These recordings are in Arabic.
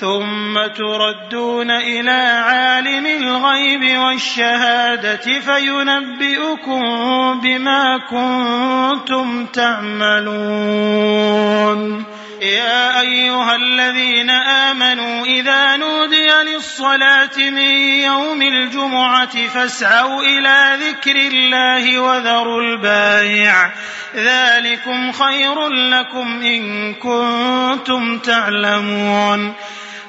ثم تردون إلى عالم الغيب والشهادة فينبئكم بما كنتم تعملون. يا أيها الذين آمنوا إذا نودي للصلاة من يوم الجمعة فاسعوا إلى ذكر الله وذروا البايع. ذلكم خير لكم إن كنتم تعلمون.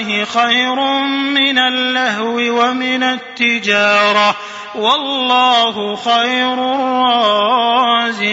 الله خير من اللهو ومن التجارة والله خير الرازقين.